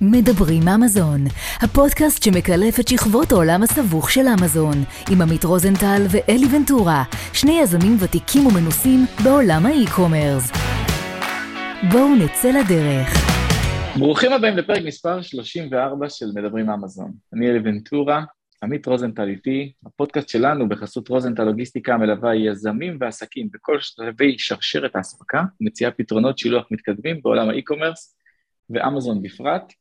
מדברים אמזון, הפודקאסט שמקלף את שכבות העולם הסבוך של אמזון, עם עמית רוזנטל ואלי ונטורה, שני יזמים ותיקים ומנוסים בעולם האי-קומרס. בואו נצא לדרך. ברוכים הבאים לפרק מספר 34 של מדברים אמזון. אני אלי ונטורה, עמית רוזנטל איתי, הפודקאסט שלנו בחסות רוזנטל לוגיסטיקה מלווה יזמים ועסקים בכל שלבי שרשרת האספקה, מציעה פתרונות שילוח מתקדמים בעולם האי-קומרס ואמזון בפרט.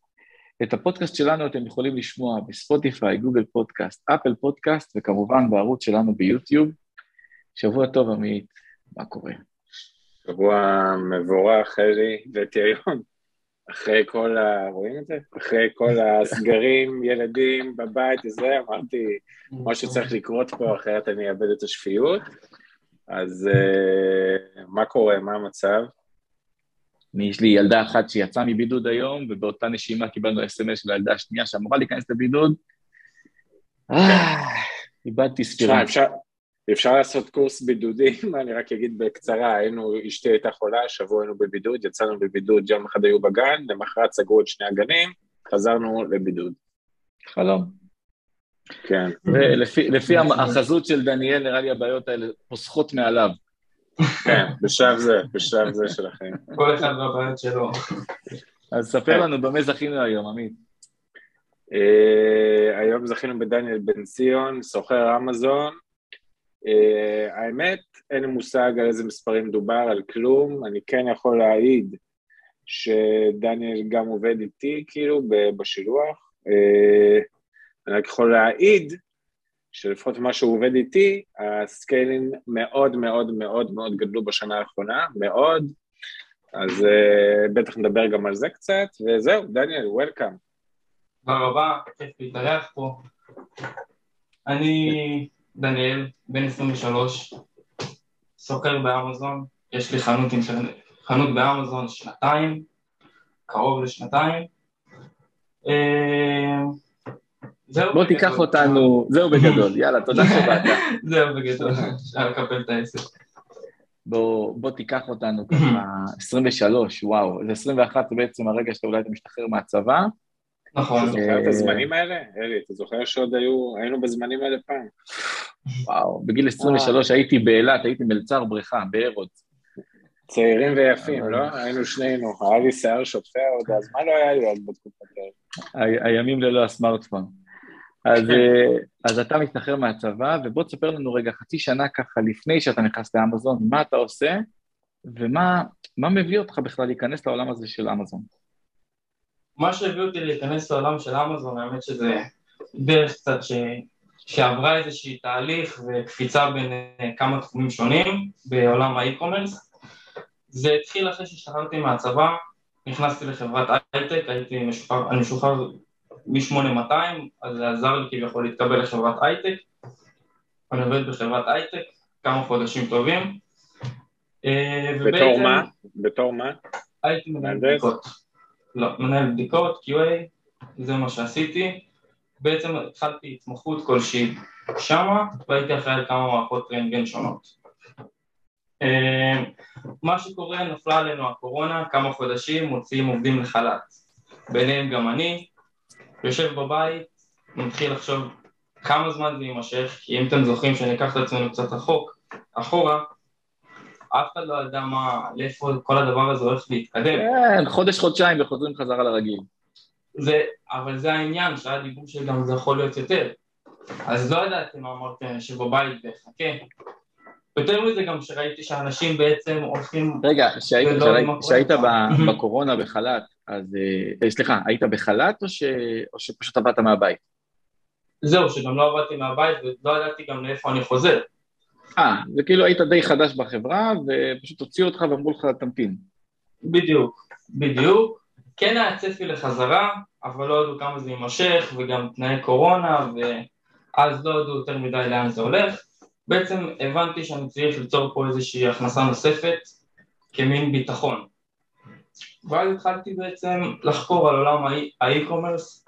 את הפודקאסט שלנו אתם יכולים לשמוע בספוטיפיי, גוגל פודקאסט, אפל פודקאסט, וכמובן בערוץ שלנו ביוטיוב. שבוע טוב, עמית, מה קורה? שבוע מבורך, אלי וטיון. אחרי כל ה... רואים את זה? אחרי כל הסגרים, ילדים בבית וזה, אמרתי, משהו צריך לקרות פה, אחרת אני אאבד את השפיות. אז uh, מה קורה? מה המצב? אני, יש לי ילדה אחת שיצאה מבידוד היום, ובאותה נשימה קיבלנו אס.אם.אס של הילדה השנייה שאמורה להיכנס לבידוד. אה, איבדתי ספירה. אפשר, אפשר לעשות קורס בידודים, אני רק אגיד בקצרה, היינו, אשתי הייתה חולה, שבוע היינו בבידוד, יצאנו בבידוד, יום אחד היו בגן, למחרת סגרו את שני הגנים, חזרנו לבידוד. חלום. כן. ולפי החזות של דניאל, נראה לי הבעיות האלה פוסחות מעליו. כן, בשלב זה, בשלב זה של החיים. כל אחד והבעיות שלו. אז ספר לנו במה זכינו היום, עמית. Uh, היום זכינו בדניאל בן ציון, סוחר אמזון. Uh, האמת, אין לי מושג על איזה מספרים דובר, על כלום. אני כן יכול להעיד שדניאל גם עובד איתי, כאילו, בשילוח. Uh, אני רק יכול להעיד שלפחות מה שהוא עובד איתי, ה scaling מאוד מאוד מאוד מאוד גדלו בשנה האחרונה, מאוד, אז uh, בטח נדבר גם על זה קצת, וזהו, דניאל, welcome. תודה רבה, כיף להתארח פה. אני דניאל, בן 23, סוחר באמזון, יש לי חנות, חנות באמזון שנתיים, קרוב לשנתיים. אה, בוא תיקח אותנו, זהו בגדול, יאללה, תודה שבאת. זהו בגדול, אפשר לקבל את העסק. בוא, בוא תיקח אותנו ככה, 23, וואו, זה 21 זה בעצם הרגע שאתה אולי אתה משתחרר מהצבא. נכון. אתה זוכר את הזמנים האלה? אלי, אתה זוכר שעוד היו, היינו בזמנים האלה פעם? וואו, בגיל 23 הייתי באילת, הייתי מלצר בריכה, בארות. צעירים ויפים, לא? היינו שנינו, היה לי שיער שוטפי עוד, אז מה לא היה לי עוד בתקופת האלה? הימים ללא הסמארטפון. אז, אז אתה משתחרר מהצבא, ובוא תספר לנו רגע חצי שנה ככה לפני שאתה נכנס לאמזון, מה אתה עושה, ומה מביא אותך בכלל להיכנס לעולם הזה של אמזון? מה שהביא אותי להיכנס לעולם של אמזון, האמת שזה דרך קצת ש... שעברה איזושהי תהליך וקפיצה בין כמה תחומים שונים בעולם האי-קומרס. זה התחיל אחרי שהשתחררתי מהצבא, נכנסתי לחברת הייטק, הייתי משוחרר, אני משוחרר מ-8200, אז זה עזר לי כביכול להתקבל לחברת הייטק. אני עובד בחברת הייטק, כמה חודשים טובים. בתור מה? בתור מה? הייתי מנהל בדיקות. לא, מנהל בדיקות, QA, זה מה שעשיתי. בעצם התחלתי התמחות כלשהי שמה, והייתי אחראי על כמה מערכות רנטגן שונות. מה שקורה, נפלה עלינו הקורונה, כמה חודשים מוציאים עובדים לחל"ת. ביניהם גם אני, יושב בבית, מתחיל לחשוב כמה זמן זה יימשך, כי אם אתם זוכרים שאני אקח את עצמנו קצת רחוק, אחורה, אף אחד לא ידע מה, לאיפה כל הדבר הזה הולך להתקדם. כן, חודש, חודשיים וחוזרים חזרה לרגיל. זה, אבל זה העניין, שהיה דיבור שגם זה יכול להיות יותר. אז לא ידעתי מה אמרתי, שבבית וחכה. יותר מזה גם שראיתי שאנשים בעצם הולכים... רגע, כשהיית בקורונה בחל"ת, אז סליחה, היית בחל"ת או, ש... או שפשוט עבדת מהבית? זהו, שגם לא עבדתי מהבית ולא ידעתי גם לאיפה אני חוזר. אה, זה כאילו היית די חדש בחברה ופשוט הוציאו אותך ואמרו לך תמתין. בדיוק, בדיוק. כן היה צפי לחזרה, אבל לא ידעו כמה זה יימשך וגם תנאי קורונה ואז לא ידעו יותר מדי לאן זה הולך. בעצם הבנתי שאני צריך ליצור פה איזושהי הכנסה נוספת כמין ביטחון. ואז התחלתי בעצם לחקור על עולם ה e-commerce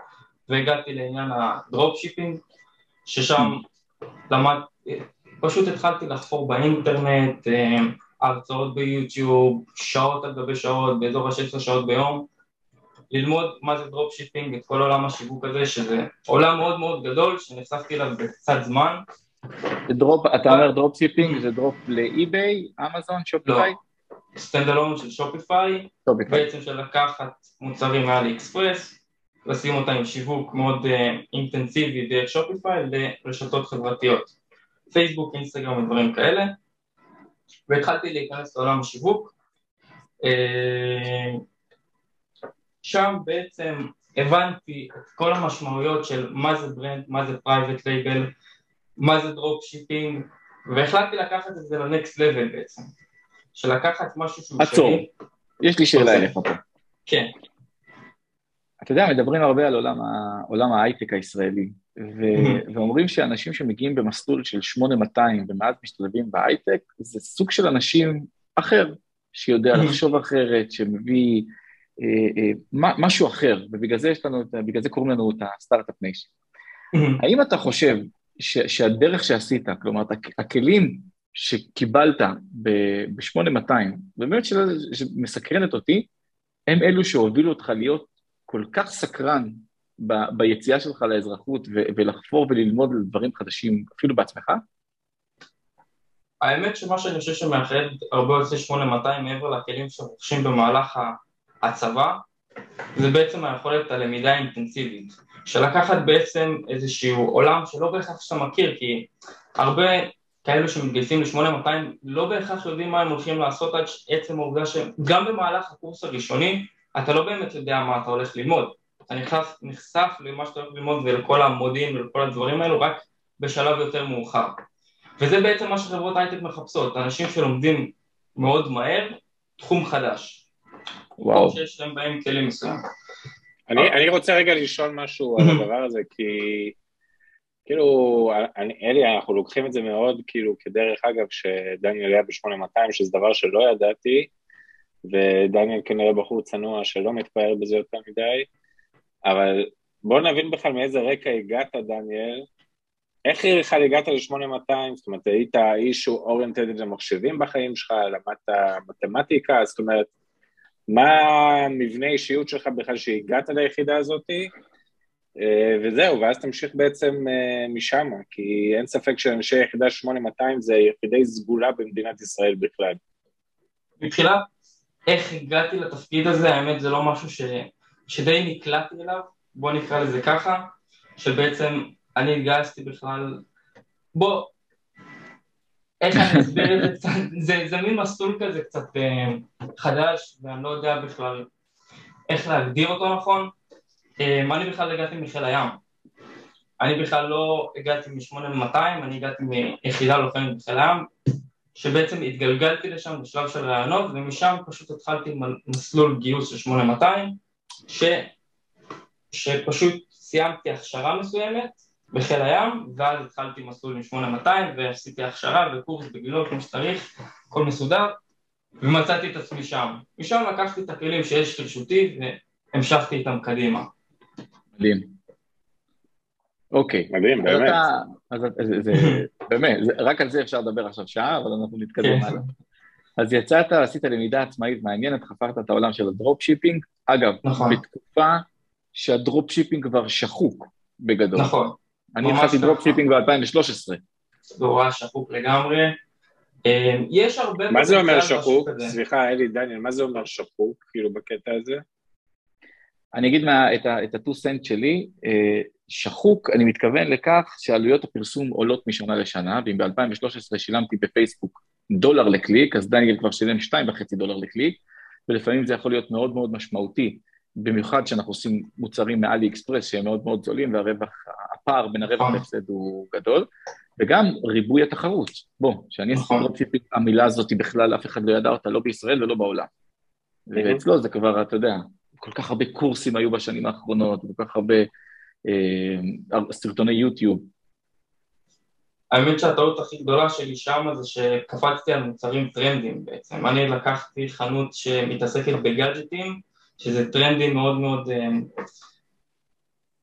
והגעתי לעניין ה dropshipping, ששם למד, פשוט התחלתי לחפור באינטרנט, הרצאות ביוטיוב, שעות על גבי שעות, באזור ה-16 שעות ביום, ללמוד מה זה dropshipping, את כל עולם השיווק הזה, שזה עולם מאוד מאוד גדול, שנחשפתי אליו בקצת זמן. drop, אתה אומר dropshipping זה drop לאי-ביי, אמזון, שופיפיי? לא, stand alone של שופיפיי, בעצם של לקחת מוצרים מאלי אקספרס, לשים אותם עם שיווק מאוד uh, אינטנסיבי דרך שופיפיי לרשתות חברתיות, פייסבוק, אינסטגרם ודברים כאלה, והתחלתי להיכנס לעולם השיווק. Uh, שם בעצם הבנתי את כל המשמעויות של מה זה brand, מה זה private label, מה זה dropshipping, והחלטתי לקחת את זה ל next level בעצם, של לקחת משהו שהוא שלי. עצור, יש לי שאלה אליך פה. כן. אתה יודע, מדברים הרבה על עולם, ה... עולם ההייטק הישראלי, ו... ואומרים שאנשים שמגיעים במסלול של 8200 ומעט משתלבים בהייטק, זה סוג של אנשים אחר, שיודע לחשוב אחרת, שמביא אה, אה, משהו אחר, ובגלל זה יש לנו, בגלל זה קוראים לנו את ה start-up nation. האם אתה חושב ש, שהדרך שעשית, כלומר, הכלים שקיבלת ב-8200, באמת שאלה שמסקרנת אותי, הם אלו שהובילו אותך להיות כל כך סקרן ב, ביציאה שלך לאזרחות ו- ולחפור וללמוד דברים חדשים, אפילו בעצמך? האמת שמה שאני חושב שמאחד הרבה יוצאי 8200 מעבר לכלים שרוכשים במהלך הצבא, זה בעצם היכולת הלמידה האינטנסיבית, של לקחת בעצם איזשהו עולם שלא בהכרח שאתה מכיר, כי הרבה כאלו שמתגייסים ל-8200 לא בהכרח יודעים מה הם הולכים לעשות עד עצם העובדה שגם במהלך הקורס הראשוני אתה לא באמת יודע מה אתה הולך ללמוד, אתה נחשף, נחשף למה שאתה הולך ללמוד ולכל המודיעין ולכל הדברים האלו רק בשלב יותר מאוחר וזה בעצם מה שחברות הייטק מחפשות, אנשים שלומדים מאוד מהר תחום חדש וואו. שיש להם בהם כלים מסוים. אני, אני רוצה רגע לשאול משהו על הדבר הזה, כי כאילו, אני, אלי, אנחנו לוקחים את זה מאוד, כאילו, כדרך אגב, שדניאל היה ב-8200, שזה דבר שלא ידעתי, ודניאל כנראה בחור צנוע שלא מתפאר בזה יותר מדי, אבל בוא נבין בכלל מאיזה רקע הגעת, דניאל, איך בכלל הגעת ל-8200? זאת אומרת, היית איש שהוא אוריינטד למחשבים בחיים שלך, למדת מתמטיקה, זאת אומרת, מה המבנה אישיות שלך בכלל שהגעת ליחידה הזאתי, אה, וזהו, ואז תמשיך בעצם אה, משם, כי אין ספק שאנשי יחידה 8200 זה יחידי סגולה במדינת ישראל בכלל. מבחינת איך הגעתי לתפקיד הזה, האמת זה לא משהו ש... שדי נקלעתי אליו, בוא נקרא לזה ככה, שבעצם אני התגייסתי בכלל, בוא, איך אני אסביר את זה זה, זה מין מסלול כזה קצת אה, חדש, ואני לא יודע בכלל איך להגדיר אותו נכון. אה, אני בכלל הגעתי מחיל הים. אני בכלל לא הגעתי מ-8200, אני הגעתי מיחידה לוחמת בחיל הים, שבעצם התגלגלתי לשם בשלב של רעיונות, ומשם פשוט התחלתי מסלול גיוס של 8200, ש... שפשוט סיימתי הכשרה מסוימת, בחיל הים, ואז התחלתי מסלול עם 8200 ועשיתי הכשרה וקורס בגילות כמו שצריך, הכל מסודר, ומצאתי את עצמי שם. משם לקחתי את הכלים שיש לרשותי והמשכתי איתם קדימה. מדהים. אוקיי. מדהים, באמת. אז זה, זה, באמת, זה, רק על זה אפשר לדבר עכשיו שעה, אבל אנחנו נתקדם כן. הלאה. אז יצאת, עשית למידה עצמאית מעניינת, חפרת את העולם של ה dropshipping. אגב, נכון. בתקופה שה dropshipping כבר שחוק בגדול. נכון. אני התחלתי dropshipping ב-2013. נורא שחוק לגמרי. אמ, יש הרבה... מה זה אומר שחוק? סליחה, אלי, דניאל, מה זה אומר שחוק, כאילו, בקטע הזה? אני אגיד מה, את ה-2 סנט שלי, אה, שחוק, אני מתכוון לכך שעלויות הפרסום עולות משנה לשנה, ואם ב-2013 שילמתי בפייסבוק דולר לקליק, אז דניאל כבר שילם 2.5 דולר לקליק, ולפעמים זה יכול להיות מאוד מאוד משמעותי, במיוחד כשאנחנו עושים מוצרים מאלי אקספרס שהם מאוד מאוד זולים, והרווח הפער בין הרווח להפסד הוא גדול, וגם ריבוי התחרות. בוא, כשאני עשיתי נכון. dropshipping, המילה הזאת בכלל אף אחד לא ידע אותה, לא בישראל ולא בעולם. ואצלו זה כבר, אתה יודע, כל כך הרבה קורסים היו בשנים האחרונות, כל כך הרבה אה, סרטוני יוטיוב. האמת שהטעות הכי גדולה שלי שם זה שקפצתי על מוצרים טרנדים בעצם. אני לקחתי חנות שמתעסקת בגאדג'טים, שזה טרנדים מאוד מאוד אה,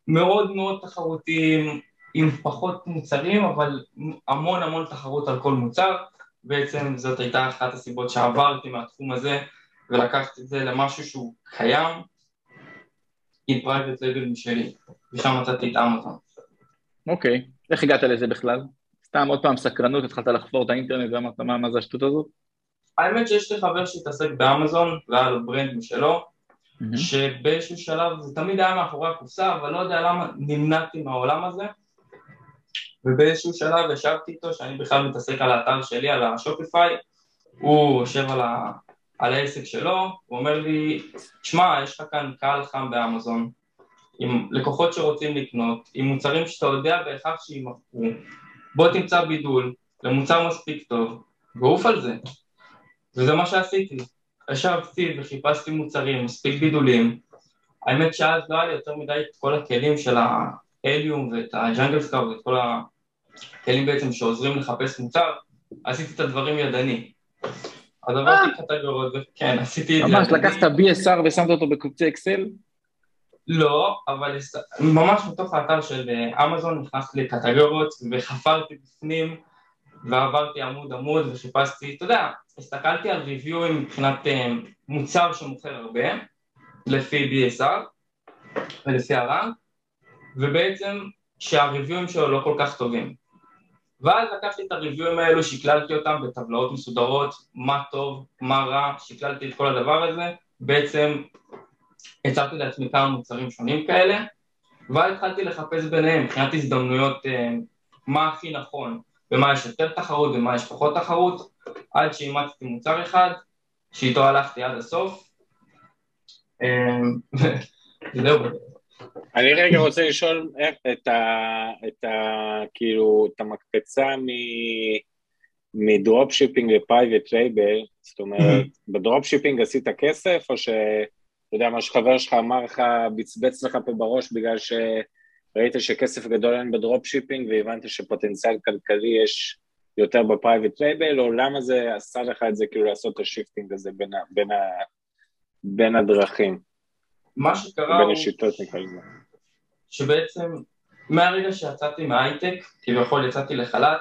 מאוד מאוד תחרותיים, עם פחות מוצרים, אבל המון המון תחרות על כל מוצר. בעצם זאת הייתה אחת הסיבות שעברתי מהתחום הזה ולקחתי את זה למשהו שהוא קיים, עם private label משלי, ושם מצאתי את אמזון. אוקיי, איך הגעת לזה בכלל? סתם עוד פעם סקרנות, התחלת לחפור את האינטרנט ואמרת מה, מה זה השטות הזאת? האמת שיש לי חבר שהתעסק באמזון, והיה לו ברנד משלו, שבאיזשהו שלב זה תמיד היה מאחורי הקופסה, אבל לא יודע למה נמנעתי מהעולם הזה, ובאיזשהו שלב ישבתי איתו, שאני בכלל מתעסק על האתר שלי, על השופיפיי, הוא יושב על, ה... על העסק שלו, הוא אומר לי, שמע, יש לך כאן קהל חם באמזון, עם לקוחות שרוצים לקנות, עם מוצרים שאתה יודע בהכרח שימכרו, בוא תמצא בידול למוצר מספיק טוב, ועוף על זה. וזה מה שעשיתי. ישבתי וחיפשתי מוצרים, מספיק בידולים. האמת שאז לא היה לי יותר מדי את כל הכלים של ההליום ואת הג'אנגל סקאר ואת כל הכלים בעצם שעוזרים לחפש מוצר, עשיתי את הדברים ידני. אז עברתי קטגוריות, כן, עשיתי את זה. ממש, לקחת BSR ושמת אותו בקובצי אקסל? לא, אבל ממש בתוך האתר של אמזון נכנסתי לקטגוריות וחפרתי בפנים ועברתי עמוד עמוד וחיפשתי, אתה יודע, הסתכלתי על ריוויואים מבחינת אה, מוצר שמוכר הרבה, לפי BSR ולפי הר"ן, ובעצם שהריוויואים שלו לא כל כך טובים. ואז לקחתי את הריוויואים האלו, שקללתי אותם בטבלאות מסודרות, מה טוב, מה רע, שקללתי את כל הדבר הזה, בעצם הצעתי לעצמי כמה מוצרים שונים כאלה, ואז התחלתי לחפש ביניהם מבחינת הזדמנויות אה, מה הכי נכון, במה יש יותר תחרות ומה יש פחות תחרות, עד שאימצתי מוצר אחד, שאיתו הלכתי עד הסוף. אמ, זהו. אני רגע רוצה לשאול את ה... את ה... כאילו, את המקפצה מ... מ drop shipping ל private label, זאת אומרת, ב drop shipping עשית כסף, או שאתה יודע, מה שחבר שלך אמר לך, בצבץ לך פה בראש בגלל שראית שכסף גדול אין ב drop shipping והבנת שפוטנציאל כלכלי יש יותר ב private label, או למה זה עשה לך את זה, כאילו לעשות את ה shifting הזה בין, ה, בין, ה, בין הדרכים? מה שקרה בין הוא... השיטות נקרא לזה. שבעצם מהרגע שיצאתי מההייטק, כביכול יצאתי לחל"ת,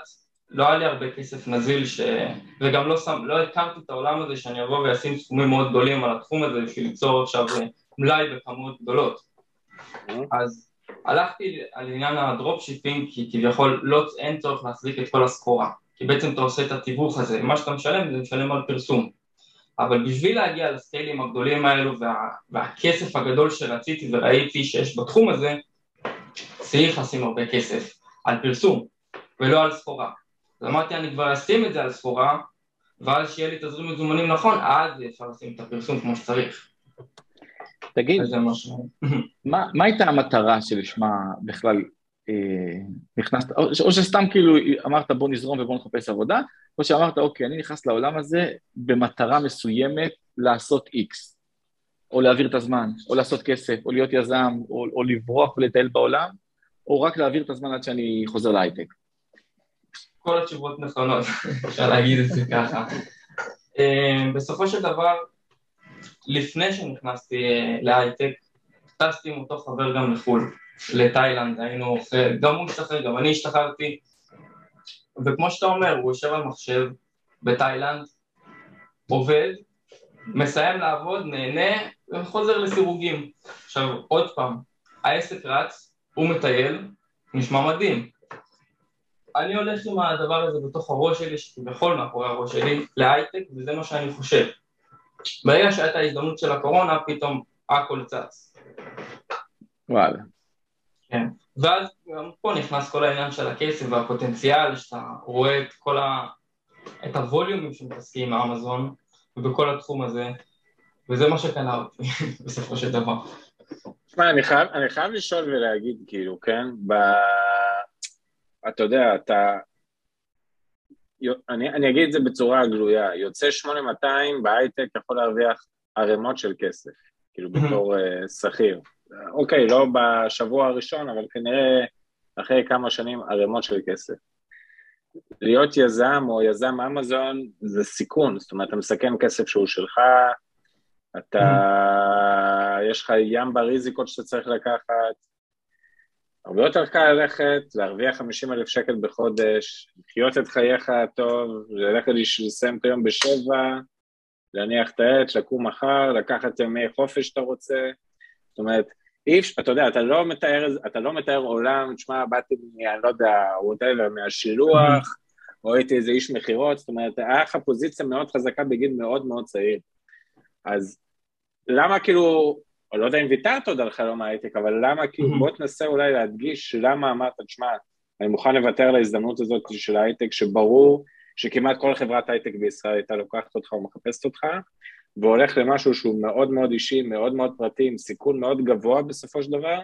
לא היה לי הרבה כסף נזיל, ש... וגם לא, שם, לא הכרתי את העולם הזה שאני אבוא ואשים סכומים מאוד גדולים על התחום הזה בשביל ליצור עכשיו מלאי בכמויות גדולות. Mm-hmm. אז הלכתי על עניין ה drop shipping כי כביכול לא, אין צורך להחזיק את כל הסחורה. כי בעצם אתה עושה את התיווך הזה, מה שאתה משלם זה משלם על פרסום. אבל בשביל להגיע לסקיילים הגדולים האלו וה, והכסף הגדול שרציתי וראיתי שיש בתחום הזה צריך לשים הרבה כסף על פרסום ולא על סחורה. אז אמרתי אני כבר אשים את זה על סחורה ואז שיהיה לי תזרים מזומנים נכון אז אפשר לשים את הפרסום כמו שצריך תגיד, מה, מה הייתה המטרה שלשמה בכלל אה, נכנסת, או, או שסתם כאילו אמרת בוא נזרום ובוא נחפש עבודה, או שאמרת אוקיי, אני נכנס לעולם הזה במטרה מסוימת לעשות איקס, או להעביר את הזמן, או לעשות כסף, או להיות יזם, או, או לברוח ולטייל בעולם, או רק להעביר את הזמן עד שאני חוזר להייטק. כל התשובות נכונות, אפשר להגיד את זה ככה. אה, בסופו של דבר, לפני שנכנסתי אה, להייטק, טסתי עם אותו חבר גם לחו"ל, לתאילנד, היינו, גם הוא השתחרר, גם אני השתחררתי, וכמו שאתה אומר, הוא יושב על מחשב בתאילנד, עובד, מסיים לעבוד, נהנה, וחוזר לסירוגים. עכשיו, עוד פעם, העסק רץ, הוא מטייל, נשמע מדהים. אני הולך עם הדבר הזה בתוך הראש שלי, שכביכול מאחורי הראש שלי, להייטק, וזה מה שאני חושב. ברגע שהייתה ההזדמנות של הקורונה, פתאום הכל צץ. וואלה. כן. ואז גם פה נכנס כל העניין של הכסף והפוטנציאל, שאתה רואה את כל ה... את הווליומים שמתעסקים עם אמזון ובכל התחום הזה, וזה מה שקנה אותי בסופו של דבר. תשמע, אני חייב, אני חייב לשאול ולהגיד, כאילו, כן? ב... אתה יודע, אתה... אני, אני אגיד את זה בצורה גלויה, יוצא 8200 בהייטק יכול להרוויח ערימות של כסף, כאילו בתור uh, שכיר. אוקיי, לא בשבוע הראשון, אבל כנראה אחרי כמה שנים ערימות של כסף. להיות יזם או יזם אמזון זה סיכון, זאת אומרת, אתה מסכן כסף שהוא שלך, אתה, יש לך ים בריזיקות שאתה צריך לקחת, הרבה יותר קל ללכת, להרוויח 50 אלף שקל בחודש, לחיות את חייך הטוב, ללכת לסיים את היום בשבע, להניח את העט, לקום מחר, לקחת ימי חופש שאתה רוצה. זאת אומרת, אי אפשר, אתה יודע, אתה לא מתאר, אתה לא מתאר עולם, תשמע, באתי, אני לא יודע, whatever, מהשילוח, או הייתי איזה איש מכירות, זאת אומרת, היה לך פוזיציה מאוד חזקה בגיל מאוד מאוד צעיר. אז למה כאילו, או לא יודע אם ויתרת עוד על חלום ההייטק, אבל למה כאילו, בוא תנסה אולי להדגיש למה אמרת, תשמע, אני מוכן לוותר על ההזדמנות הזאת של ההייטק, שברור שכמעט כל חברת הייטק בישראל הייתה לוקחת אותך ומחפשת אותך, והולך למשהו שהוא מאוד מאוד אישי, מאוד מאוד פרטי, עם סיכון מאוד גבוה בסופו של דבר,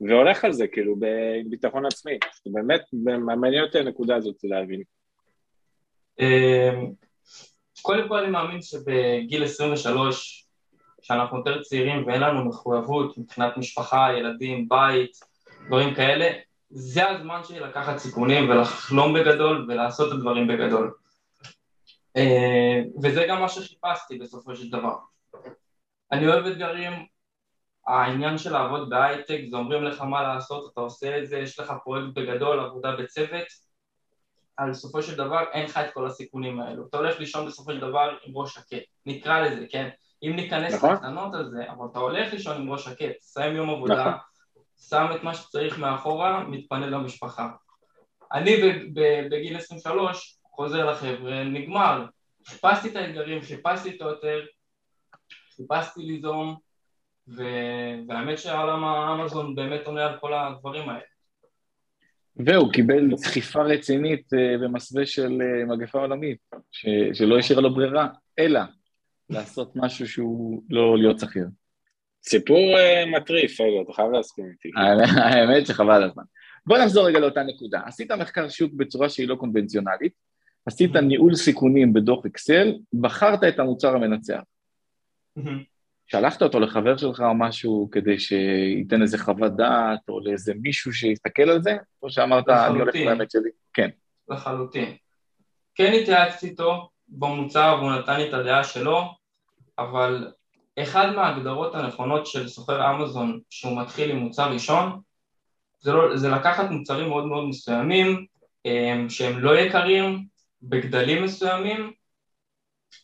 והולך על זה כאילו בביטחון עצמי. באמת מעניין אותי הנקודה הזאת להבין. אמ, קודם כל אני מאמין שבגיל 23, כשאנחנו יותר צעירים ואין לנו מחויבות מבחינת משפחה, ילדים, בית, דברים כאלה, זה הזמן שלי לקחת סיכונים ולחלום בגדול ולעשות את הדברים בגדול. אה, וזה גם מה שחיפשתי בסופו של דבר. אני אוהב אתגרים, העניין של לעבוד בהייטק זה אומרים לך מה לעשות, אתה עושה את זה, יש לך פרויקט בגדול, עבודה בצוות, אבל בסופו של דבר אין לך את כל הסיכונים האלו. אתה הולך לישון בסופו של דבר עם ראש שקט, נקרא לזה, כן? אם ניכנס נכון. לקטנות על זה, אבל אתה הולך לישון עם ראש שקט, סיים יום עבודה, נכון. שם את מה שצריך מאחורה, מתפנה למשפחה. אני בגיל 23 חוזר לחבר'ה, נגמר. חיפשתי את האתגרים, חיפשתי את היותר, חיפשתי ליזום, ו... והאמת שהעולם האמזון באמת עונה על כל הדברים האלה. והוא קיבל דחיפה רצינית אה, במסווה של אה, מגפה עולמית, ש... שלא השאירה לו ברירה, אלא לעשות משהו שהוא לא להיות שכיר. סיפור uh, מטריף, רגע, אתה חייב להסכים איתי. האמת שחבל הזמן. בוא נחזור רגע לאותה נקודה. עשית מחקר שוק בצורה שהיא לא קונבנציונלית, עשית ניהול סיכונים בדוח אקסל, בחרת את המוצר המנצח. שלחת אותו לחבר שלך או משהו כדי שייתן איזה חוות דעת, או לאיזה מישהו שיסתכל על זה? או שאמרת, אני הולך לאמת שלי? כן. לחלוטין. כן התייעצתי איתו במוצר והוא נתן לי את הדעה שלו, אבל אחד מההגדרות הנכונות של סוחר אמזון שהוא מתחיל עם מוצר ראשון, זה, לא, זה לקחת מוצרים מאוד מאוד מסוימים אה, שהם לא יקרים, בגדלים מסוימים,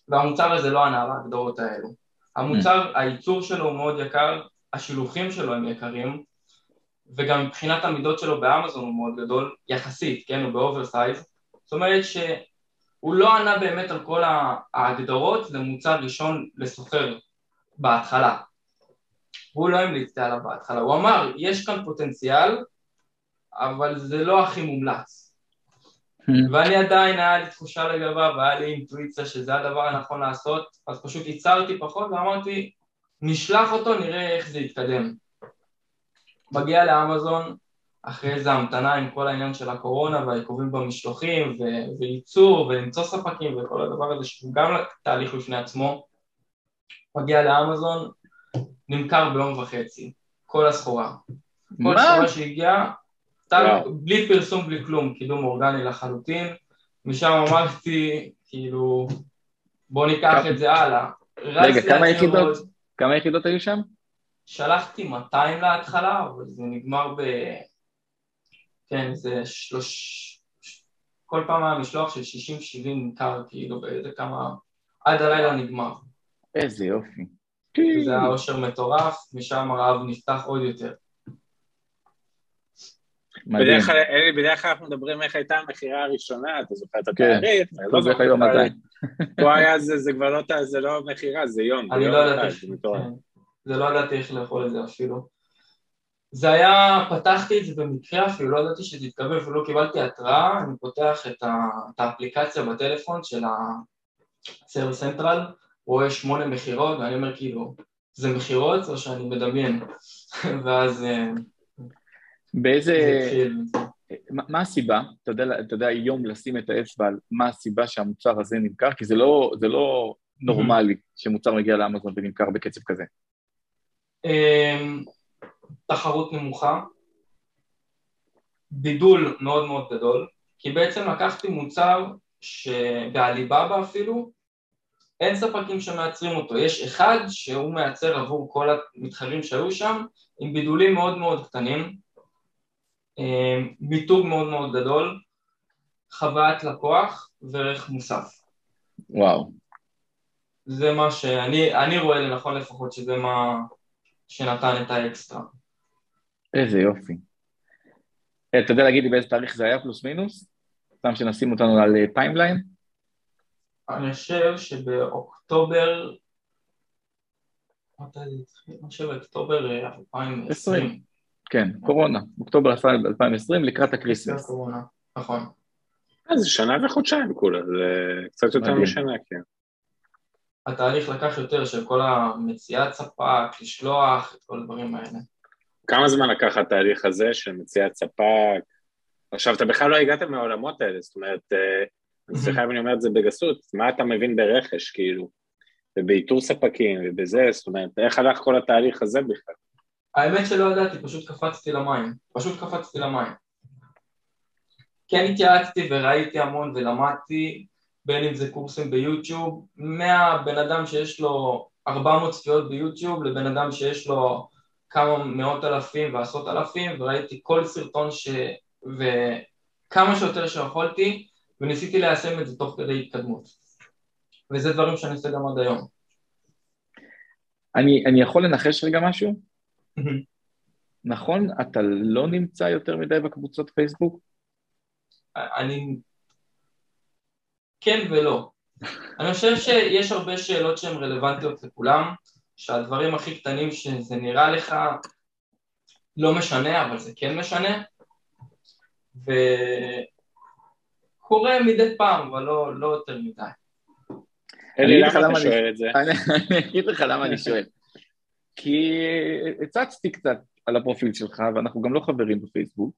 והמוצר הזה לא ענה להגדרות האלו. המוצר, mm. הייצור שלו הוא מאוד יקר, השילוחים שלו הם יקרים, וגם מבחינת המידות שלו באמזון הוא מאוד גדול, יחסית, כן, הוא ב oversize, זאת אומרת שהוא לא ענה באמת על כל ההגדרות למוצר ראשון לסוחר בהתחלה. הוא לא המליץ עליו בהתחלה, הוא אמר, יש כאן פוטנציאל, אבל זה לא הכי מומלץ. Hmm. ואני עדיין, היה לי תחושה לגביו, והיה לי אינטואיציה שזה הדבר הנכון לעשות, אז פשוט ייצרתי פחות ואמרתי, נשלח אותו, נראה איך זה יתקדם. מגיע לאמזון, אחרי איזה המתנה עם כל העניין של הקורונה והעיכובים במשלוחים ו- וייצור ולמצוא ספקים וכל הדבר הזה שהוא גם תהליך בפני עצמו, מגיע לאמזון, נמכר ביום וחצי, כל הסחורה. כל סחורה שהגיעה בלי פרסום, בלי כלום, קידום אורגני לחלוטין, משם אמרתי, כאילו, בוא ניקח את זה הלאה. רגע, כמה יחידות, כמה יחידות היו שם? שלחתי 200 להתחלה, אבל זה נגמר ב... כן, זה שלוש... כל פעם היה משלוח של 60-70 נמכר, כאילו, באיזה כמה... עד הלילה נגמר. איזה יופי. זה היה אושר מטורף, משם הרעב נפתח עוד יותר. בדרך כלל, אלי, בדרך כלל אנחנו מדברים איך הייתה המכירה הראשונה, אתה זוכר את התאריך? כן, לא זוכר היום מתי. זה, זה כבר לא, זה לא מכירה, זה יום. אני לא ידעתי, כן. זה לא ידעתי איך לאכול את זה אפילו. זה היה, פתחתי את זה במקרה אפילו, לא ידעתי שזה יתקבל אפילו לא קיבלתי התראה, אני פותח את, ה, את האפליקציה בטלפון של ה-Sales Central, רואה שמונה מכירות, ואני אומר כאילו, זה מכירות או שאני מדמיין? ואז אה, באיזה... מה הסיבה? אתה יודע, אתה יודע היום לשים את האצבע על מה הסיבה שהמוצר הזה נמכר? כי זה לא, זה לא נורמלי שמוצר מגיע לאמזון ונמכר בקצב כזה. תחרות נמוכה, בידול מאוד מאוד גדול, כי בעצם לקחתי מוצר שבעליבאבא אפילו אין ספקים שמייצרים אותו, יש אחד שהוא מייצר עבור כל המתחרים שהיו שם עם בידולים מאוד מאוד קטנים אמ, מיתוג מאוד מאוד גדול, חוויית לקוח וערך מוסף. וואו. זה מה שאני אני רואה לנכון לפחות שזה מה שנתן את האקסטרה. איזה יופי. אה, אתה יודע להגיד לי באיזה תאריך זה היה פלוס מינוס? סתם שנשים אותנו על timeline? אני חושב שבאוקטובר, מתי זה התחיל? אני חושב באוקטובר 2020. כן, קורונה, אוקטובר 2020 לקראת ה Christmas. נכון. אה, זה שנה וחודשיים כולה, זה קצת יותר משנה, כן. התהליך לקח יותר של כל המציאת ספק, לשלוח, את כל הדברים האלה. כמה זמן לקח התהליך הזה של מציאת ספק? עכשיו, אתה בכלל לא הגעת מהעולמות האלה, זאת אומרת, אה, סליחה אם אני אומר את זה בגסות, מה אתה מבין ברכש, כאילו, ובאיתור ספקים ובזה, זאת אומרת, איך הלך כל התהליך הזה בכלל? האמת שלא ידעתי, פשוט קפצתי למים, פשוט קפצתי למים. כן התייעצתי וראיתי המון ולמדתי, בין אם זה קורסים ביוטיוב, מהבן אדם שיש לו 400 צפיות ביוטיוב לבן אדם שיש לו כמה מאות אלפים ועשרות אלפים, וראיתי כל סרטון ש... וכמה שיותר שיכולתי, וניסיתי ליישם את זה תוך כדי התקדמות. וזה דברים שאני עושה גם עד היום. אני, אני יכול לנחש רגע משהו? נכון, אתה לא נמצא יותר מדי בקבוצות פייסבוק? אני... כן ולא. אני חושב שיש הרבה שאלות שהן רלוונטיות לכולם, שהדברים הכי קטנים שזה נראה לך לא משנה, אבל זה כן משנה, וקורה מדי פעם, אבל לא, לא יותר מדי. אלי, למה אתה שואל את זה? אני אגיד לך למה אני שואל. כי הצצתי קצת על הפרופיל שלך, ואנחנו גם לא חברים בפייסבוק.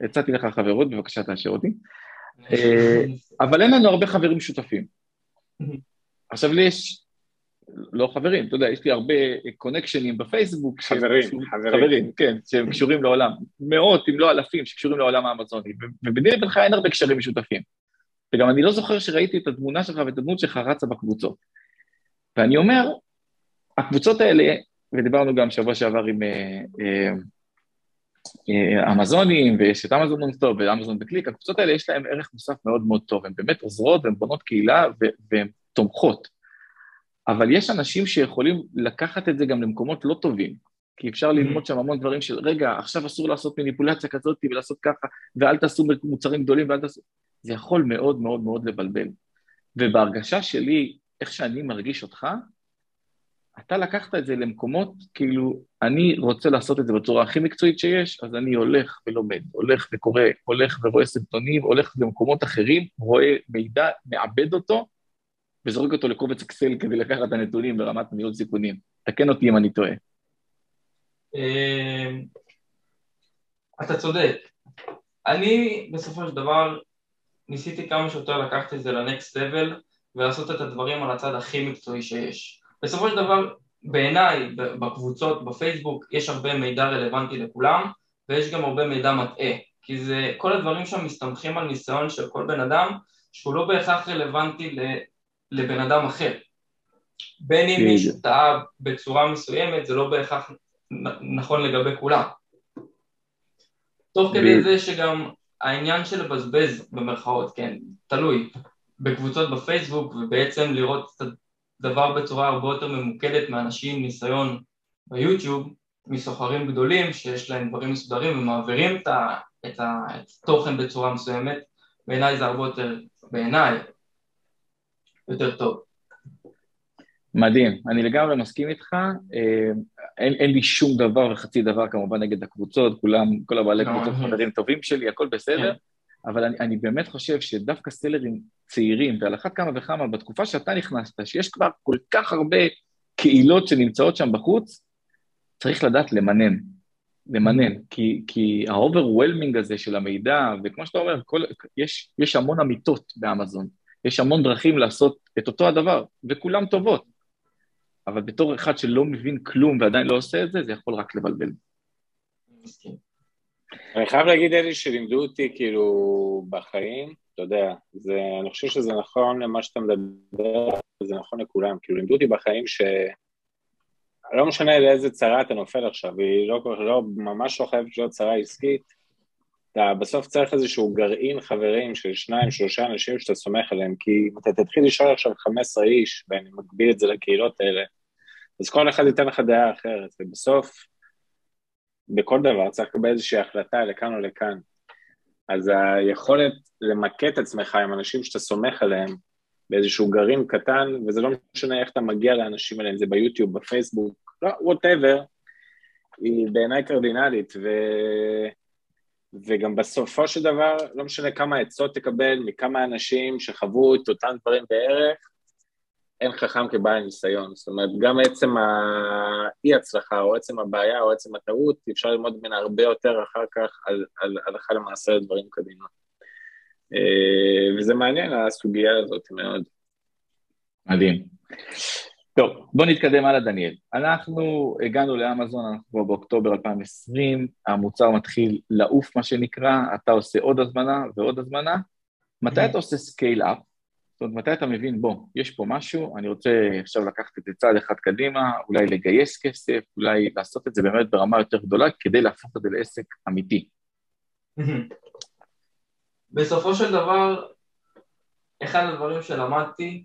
הצעתי לך חברות, בבקשה תאשר אותי. אה, אבל אין לנו הרבה חברים שותפים. עכשיו לי יש, לא חברים, אתה יודע, יש לי הרבה קונקשנים בפייסבוק. חברים, חברים. חברים, כן, שהם קשורים לעולם. מאות, אם לא אלפים, שקשורים לעולם האמזוני. וביני לבינך אין הרבה קשרים משותפים. וגם אני לא זוכר שראיתי את התמונה שלך ואת הדמות שלך רצה בקבוצות. ואני אומר, הקבוצות האלה, ודיברנו גם שבוע שעבר עם אה, אה, אמזונים, ויש את אמזון נונסטופ ואמזון בקליק, הקבוצות האלה יש להן ערך מוסף מאוד מאוד טוב, הן באמת עוזרות והן בונות קהילה והן תומכות. אבל יש אנשים שיכולים לקחת את זה גם למקומות לא טובים, כי אפשר ללמוד שם המון דברים של, רגע, עכשיו אסור לעשות מניפולציה כזאת ולעשות ככה, ואל תעשו מוצרים גדולים ואל תעשו... זה יכול מאוד מאוד מאוד לבלבל. ובהרגשה שלי, איך שאני מרגיש אותך, אתה לקחת את זה למקומות, כאילו, אני רוצה לעשות את זה בצורה הכי מקצועית שיש, אז אני הולך ולומד, הולך וקורא, הולך ורואה סרטונים, הולך למקומות אחרים, רואה מידע, מעבד אותו, וזורק אותו לקובץ אקסל כדי לקחת את הנתונים ברמת ניהול סיכונים. תקן אותי אם אני טועה. אמ, אתה צודק. אני בסופו של דבר ניסיתי כמה שיותר לקחת את זה לנקסט לבל ולעשות את הדברים על הצד הכי מקצועי שיש. בסופו של דבר, בעיניי, בקבוצות, בפייסבוק, יש הרבה מידע רלוונטי לכולם, ויש גם הרבה מידע מטעה, כי זה, כל הדברים שם מסתמכים על ניסיון של כל בן אדם, שהוא לא בהכרח רלוונטי לבן אדם אחר. בין אם מישהו טעה בצורה מסוימת, זה לא בהכרח נכון לגבי כולם. תוך כדי זה שגם העניין של לבזבז במרכאות, כן, תלוי, בקבוצות בפייסבוק ובעצם לראות את דבר בצורה הרבה יותר ממוקדת מאנשים עם ניסיון ביוטיוב, מסוחרים גדולים שיש להם דברים מסודרים ומעבירים את, ה, את, ה, את התוכן בצורה מסוימת, בעיניי זה הרבה יותר, בעיניי, יותר טוב. מדהים, אני לגמרי מסכים איתך, אה, אין, אין לי שום דבר וחצי דבר כמובן נגד הקבוצות, כולם, כל הבעלי קבוצות חברים טובים שלי, הכל בסדר, כן. אבל אני, אני באמת חושב שדווקא סלרים צעירים, ועל אחת כמה וכמה, בתקופה שאתה נכנסת, שיש כבר כל כך הרבה קהילות שנמצאות שם בחוץ, צריך לדעת למנן, למנן, כי, כי ה-overwhelming הזה של המידע, וכמו שאתה אומר, כל, יש, יש המון אמיתות באמזון, יש המון דרכים לעשות את אותו הדבר, וכולם טובות, אבל בתור אחד שלא מבין כלום ועדיין לא עושה את זה, זה יכול רק לבלבל. אני חייב להגיד, אלי, שלימדו אותי כאילו בחיים, אתה יודע, זה, אני חושב שזה נכון למה שאתה מדבר, זה נכון לכולם, כאילו לימדו אותי בחיים ש... לא משנה לאיזה צרה אתה נופל עכשיו, היא לא, לא, ממש לא חייבת להיות צרה עסקית, אתה בסוף צריך איזשהו גרעין חברים של שניים, שלושה אנשים שאתה סומך עליהם, כי אם אתה תתחיל לשאול עכשיו 15 איש, ואני מגביל את זה לקהילות האלה, אז כל אחד ייתן לך דעה אחרת, ובסוף בכל דבר צריך לקבל איזושהי החלטה לכאן או לכאן. אז היכולת למקד את עצמך עם אנשים שאתה סומך עליהם באיזשהו גרעין קטן, וזה לא משנה איך אתה מגיע לאנשים האלה, אם זה ביוטיוב, בפייסבוק, לא, ווטאבר, היא בעיניי קרדינלית, ו... וגם בסופו של דבר, לא משנה כמה עצות תקבל מכמה אנשים שחוו את אותם דברים בערך, אין חכם כבעל ניסיון. זאת אומרת, גם עצם האי-הצלחה, או עצם הבעיה, או עצם הטעות, אפשר ללמוד ממנה הרבה יותר אחר כך על, על הלכה למעשה לדברים קדימה. אה, וזה מעניין, הסוגיה הזאת מאוד. מדהים. טוב, בוא נתקדם הלאה, דניאל. אנחנו הגענו לאמזון, אנחנו באוקטובר 2020, המוצר מתחיל לעוף, מה שנקרא, אתה עושה עוד הזמנה ועוד הזמנה. מתי אתה עושה scale-up? זאת אומרת, מתי אתה מבין, בוא, יש פה משהו, אני רוצה עכשיו לקחת את זה צעד אחד קדימה, אולי לגייס כסף, אולי לעשות את זה באמת ברמה יותר גדולה, כדי להפוך את זה לעסק אמיתי. בסופו של דבר, אחד הדברים שלמדתי,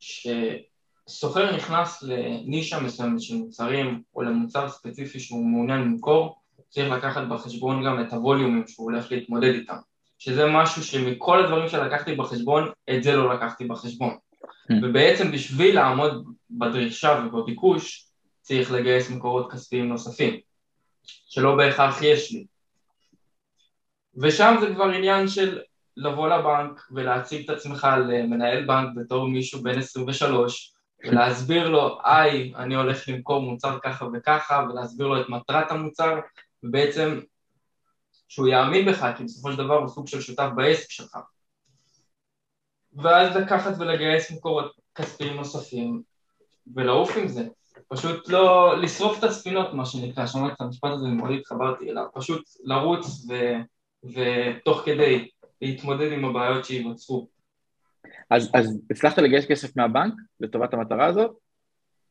שסוחר נכנס לנישה מסוימת של מוצרים, או למוצר ספציפי שהוא מעוניין למכור, צריך לקחת בחשבון גם את הווליומים שהוא הולך להתמודד איתם. שזה משהו שמכל הדברים שלקחתי בחשבון, את זה לא לקחתי בחשבון. Hmm. ובעצם בשביל לעמוד בדרישה ובביקוש, צריך לגייס מקורות כספיים נוספים, שלא בהכרח יש לי. ושם זה כבר עניין של לבוא לבנק ולהציג את עצמך למנהל בנק בתור מישהו בן 23 ולהסביר לו, היי, אני הולך למכור מוצר ככה וככה ולהסביר לו את מטרת המוצר ובעצם שהוא יאמין בך, כי בסופו של דבר הוא סוג של שותף בעסק שלך. ואז לקחת ולגייס מקורות כספיים נוספים ולעוף עם זה. פשוט לא, לשרוף את הספינות, מה שנקרא, שמעתי את המשפט הזה ומאוד התחברתי אליו, פשוט לרוץ ו, ותוך כדי להתמודד עם הבעיות שייווצרו. אז, אז הצלחת לגייס כסף מהבנק לטובת המטרה הזאת?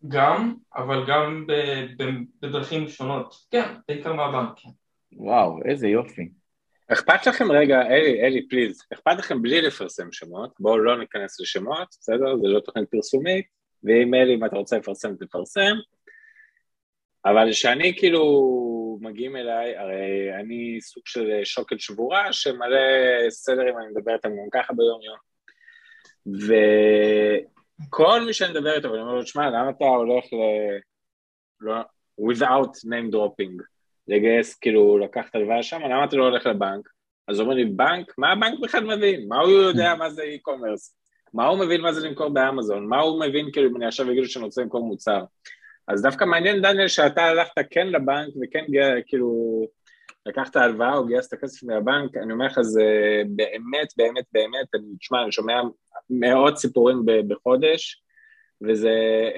גם, אבל גם ב, ב, בדרכים שונות. כן, בעיקר מהבנק, כן. וואו, איזה יופי. אכפת לכם רגע, אלי, אלי, פליז, אכפת לכם בלי לפרסם שמות, בואו לא ניכנס לשמות, בסדר? זה לא תוכנית פרסומית, ואם אלי, אם אתה רוצה לפרסם, תפרסם. אבל שאני כאילו, מגיעים אליי, הרי אני סוג של שוקת שבורה, שמלא סלרים, אני מדבר איתם גם ככה ביום יום. וכל מי שאני מדבר איתו, ואני אומר לו, שמע, למה אתה הולך ל... לא, without name dropping. לגייס, כאילו, לקחת הלוואה שם, למה אתה לא הולך לבנק? אז אומרים לי, בנק? מה הבנק בכלל מבין? מה הוא יודע מה זה e-commerce? מה הוא מבין מה זה למכור באמזון? מה הוא מבין, כאילו, אם אני עכשיו אגיד שאני רוצה למכור מוצר? אז דווקא מעניין, דניאל, שאתה הלכת כן לבנק וכן, כאילו, לקחת הלוואה או גייסת כסף מהבנק, אני אומר לך, זה באמת, באמת, באמת, אני, תשמע, אני שומע מאות סיפורים בחודש, וזה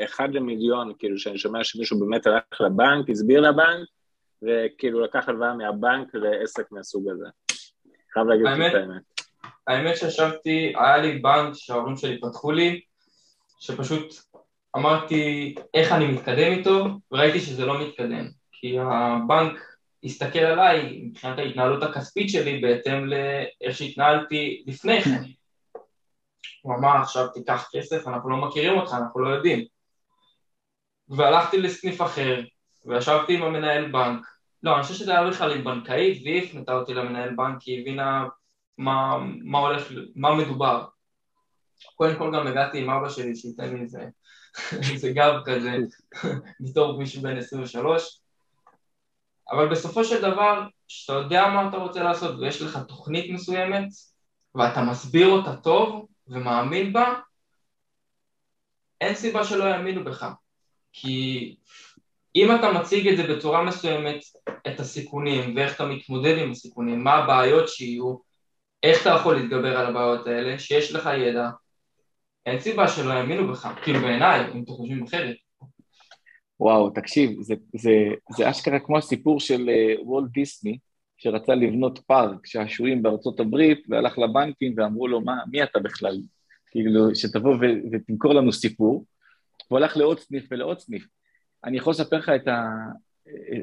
אחד למיליון, כאילו, שאני שומע שמישהו באמת הלך לבנק, הסביר לבנק, וכאילו לקח הלוואה מהבנק לעסק מהסוג הזה. חייב להגיד את האמת. האמת שישבתי, היה לי בנק שההורים שלי פתחו לי, שפשוט אמרתי איך אני מתקדם איתו, וראיתי שזה לא מתקדם. כי הבנק הסתכל עליי מבחינת ההתנהלות הכספית שלי בהתאם לאיך שהתנהלתי לפני כן. הוא אמר עכשיו תיקח כסף, אנחנו לא מכירים אותך, אנחנו לא יודעים. והלכתי לסניף אחר, וישבתי עם המנהל בנק, לא, אני חושב שזה היה בכלל עם בנקאית, והיא הפנתה אותי למנהל בנק, כי היא הבינה מה, מה הולך, מה מדובר. קודם כל גם הגעתי עם אבא שלי שייתן לי איזה, איזה גב כזה, בתור מישהו בן 23, אבל בסופו של דבר, כשאתה יודע מה אתה רוצה לעשות ויש לך תוכנית מסוימת, ואתה מסביר אותה טוב ומאמין בה, אין סיבה שלא יאמינו בך. כי אם אתה מציג את זה בצורה מסוימת, את הסיכונים ואיך אתה מתמודד עם הסיכונים, מה הבעיות שיהיו, איך אתה יכול להתגבר על הבעיות האלה, שיש לך ידע, אין סיבה שלא יאמינו בך, כאילו בעיניי, אם אתם חושבים אחרת. וואו, תקשיב, זה, זה, זה אשכרה כמו הסיפור של uh, וולט דיסני, שרצה לבנות פארק שעשועים בארצות הברית, והלך לבנקים ואמרו לו, מה, מי אתה בכלל? כאילו, שתבוא ו- ותמכור לנו סיפור, והוא הלך לעוד סניף ולעוד סניף. אני יכול לספר לך את, ה,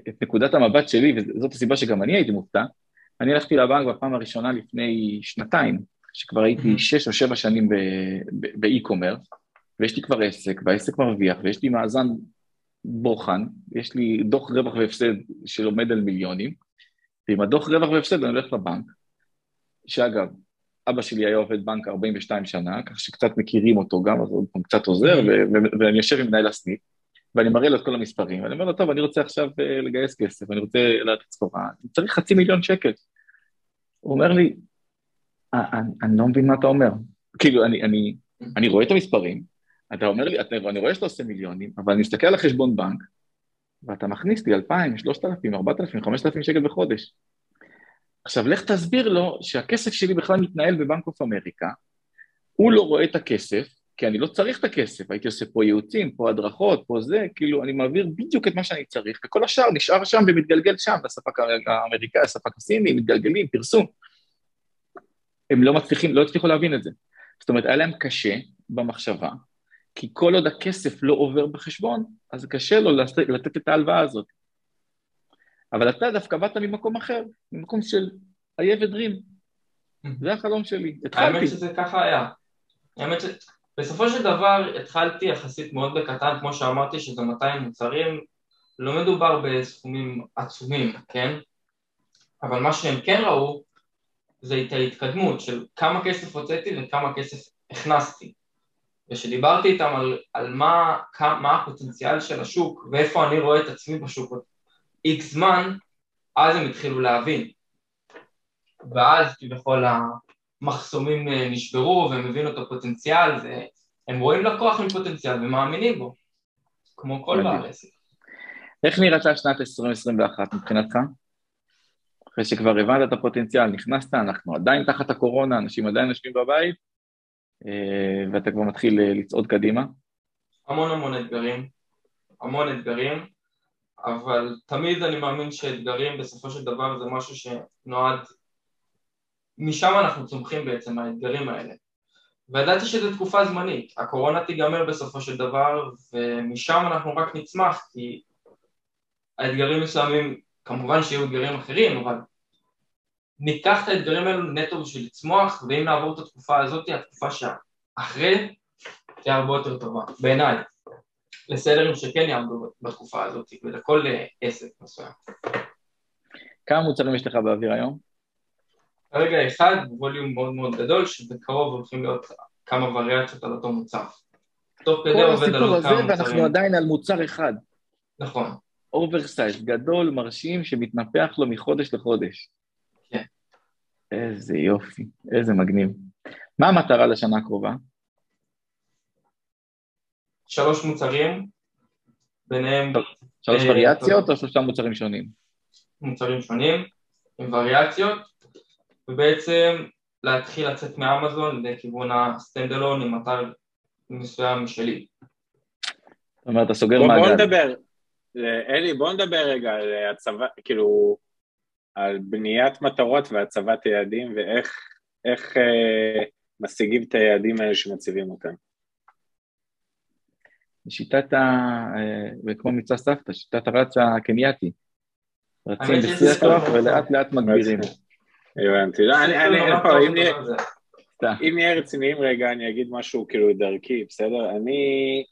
את נקודת המבט שלי, וזאת הסיבה שגם אני הייתי מופתע. אני הלכתי לבנק בפעם הראשונה לפני שנתיים, שכבר הייתי. שש או שבע שנים באי-קומרס, ויש לי כבר עסק, והעסק מרוויח, ויש לי מאזן בוחן, יש לי דוח רווח והפסד שעומד על מיליונים, ועם הדוח רווח והפסד אני הולך לבנק, שאגב, אבא שלי היה עובד בנק 42 שנה, כך שקצת מכירים אותו גם, אז הוא קצת עוזר, ואני יושב עם מנהל הסניף, ואני מראה לו את כל המספרים, ואני אומר לו, טוב, אני רוצה עכשיו אה, לגייס כסף, אני רוצה לדעת סחורה, אני צריך חצי מיליון שקל. הוא אומר לי, אה, אני לא מבין מה אתה אומר. כאילו, אני, אני, אני רואה את המספרים, אתה אומר לי, אתה, אני רואה שאתה עושה מיליונים, אבל אני מסתכל על החשבון בנק, ואתה מכניס לי 2,000, 3,000, 4,000, 5,000 שקל בחודש. עכשיו, לך תסביר לו שהכסף שלי בכלל מתנהל בבנק אוף אמריקה, הוא לא רואה את הכסף, כי אני לא צריך את הכסף, הייתי עושה פה ייעוצים, פה הדרכות, פה זה, כאילו, אני מעביר בדיוק את מה שאני צריך, וכל השאר נשאר שם ומתגלגל שם, לספק האמריקאי, הספק הסיני, מתגלגלים, פרסום. הם לא מצליחים, לא הצליחו להבין את זה. זאת אומרת, היה להם קשה במחשבה, כי כל עוד הכסף לא עובר בחשבון, אז קשה לו לתת את ההלוואה הזאת. אבל אתה דווקא באת ממקום אחר, ממקום של איה ודרים. זה החלום שלי, התחלתי. האמת שזה ככה היה. האמת שבסופו של דבר התחלתי יחסית מאוד בקטן, כמו שאמרתי שזה 200 מוצרים, לא מדובר בסכומים עצומים, כן? אבל מה שהם כן ראו זה את ההתקדמות של כמה כסף הוצאתי וכמה כסף הכנסתי. וכשדיברתי איתם על, על מה, מה הפוטנציאל של השוק ואיפה אני רואה את עצמי בשוק איקס זמן, אז הם התחילו להבין. ואז כביכול המחסומים אה, נשברו והם הבינו את הפוטנציאל, והם רואים לקוח עם פוטנציאל ומאמינים בו, כמו כל בעל עסק. איך נראתה שנת 2021 מבחינתך? אחרי שכבר הבנת את הפוטנציאל, נכנסת, אנחנו עדיין תחת הקורונה, אנשים עדיין יושבים בבית, אה, ואתה כבר מתחיל אה, לצעוד קדימה? המון המון אתגרים, המון אתגרים. אבל תמיד אני מאמין שאתגרים בסופו של דבר זה משהו שנועד, משם אנחנו צומחים בעצם, האתגרים האלה. וידעתי שזו תקופה זמנית, הקורונה תיגמר בסופו של דבר, ומשם אנחנו רק נצמח, כי האתגרים מסוימים, כמובן שיהיו אתגרים אחרים, אבל ניקח את האתגרים האלו נטו בשביל לצמוח, ואם נעבור את התקופה הזאת, התקופה שאחרי תהיה הרבה יותר טובה, בעיניי. לסלרים שכן יעמדו בתקופה הזאת ולכל אה, עסק מסוים. כמה מוצרים יש לך באוויר היום? כרגע אחד, volume מאוד מאוד גדול, שבקרוב הולכים להיות כמה וריאציות על אותו מוצר. תוך כדי עובד על כמה מוצרים. ואנחנו עדיין על מוצר אחד. נכון. oversize, גדול, מרשים, שמתנפח לו מחודש לחודש. כן. איזה יופי, איזה מגניב. מה המטרה לשנה הקרובה? שלוש מוצרים, ביניהם... שלוש אה, וריאציות או שלושה מוצרים שונים? מוצרים שונים, עם וריאציות, ובעצם להתחיל לצאת מאמזון לכיוון הסטנדלון עם אתר מסוים משלי. זאת אומרת, אתה סוגר מעגל. בוא נדבר, אלי, בוא נדבר רגע על הצבא, כאילו, על בניית מטרות והצבת יעדים ואיך אה, משיגים את היעדים האלה שמציבים אותם. שיטת ה... אה, כמו מבצע סבתא, שיטת הרץ הקנייתי. רצים בשיא הכוח ולאט לאט מגבירים. הבנתי, לא, אני, אני, אם נהיה רציניים רגע, אני אגיד משהו כאילו דרכי, בסדר? אני,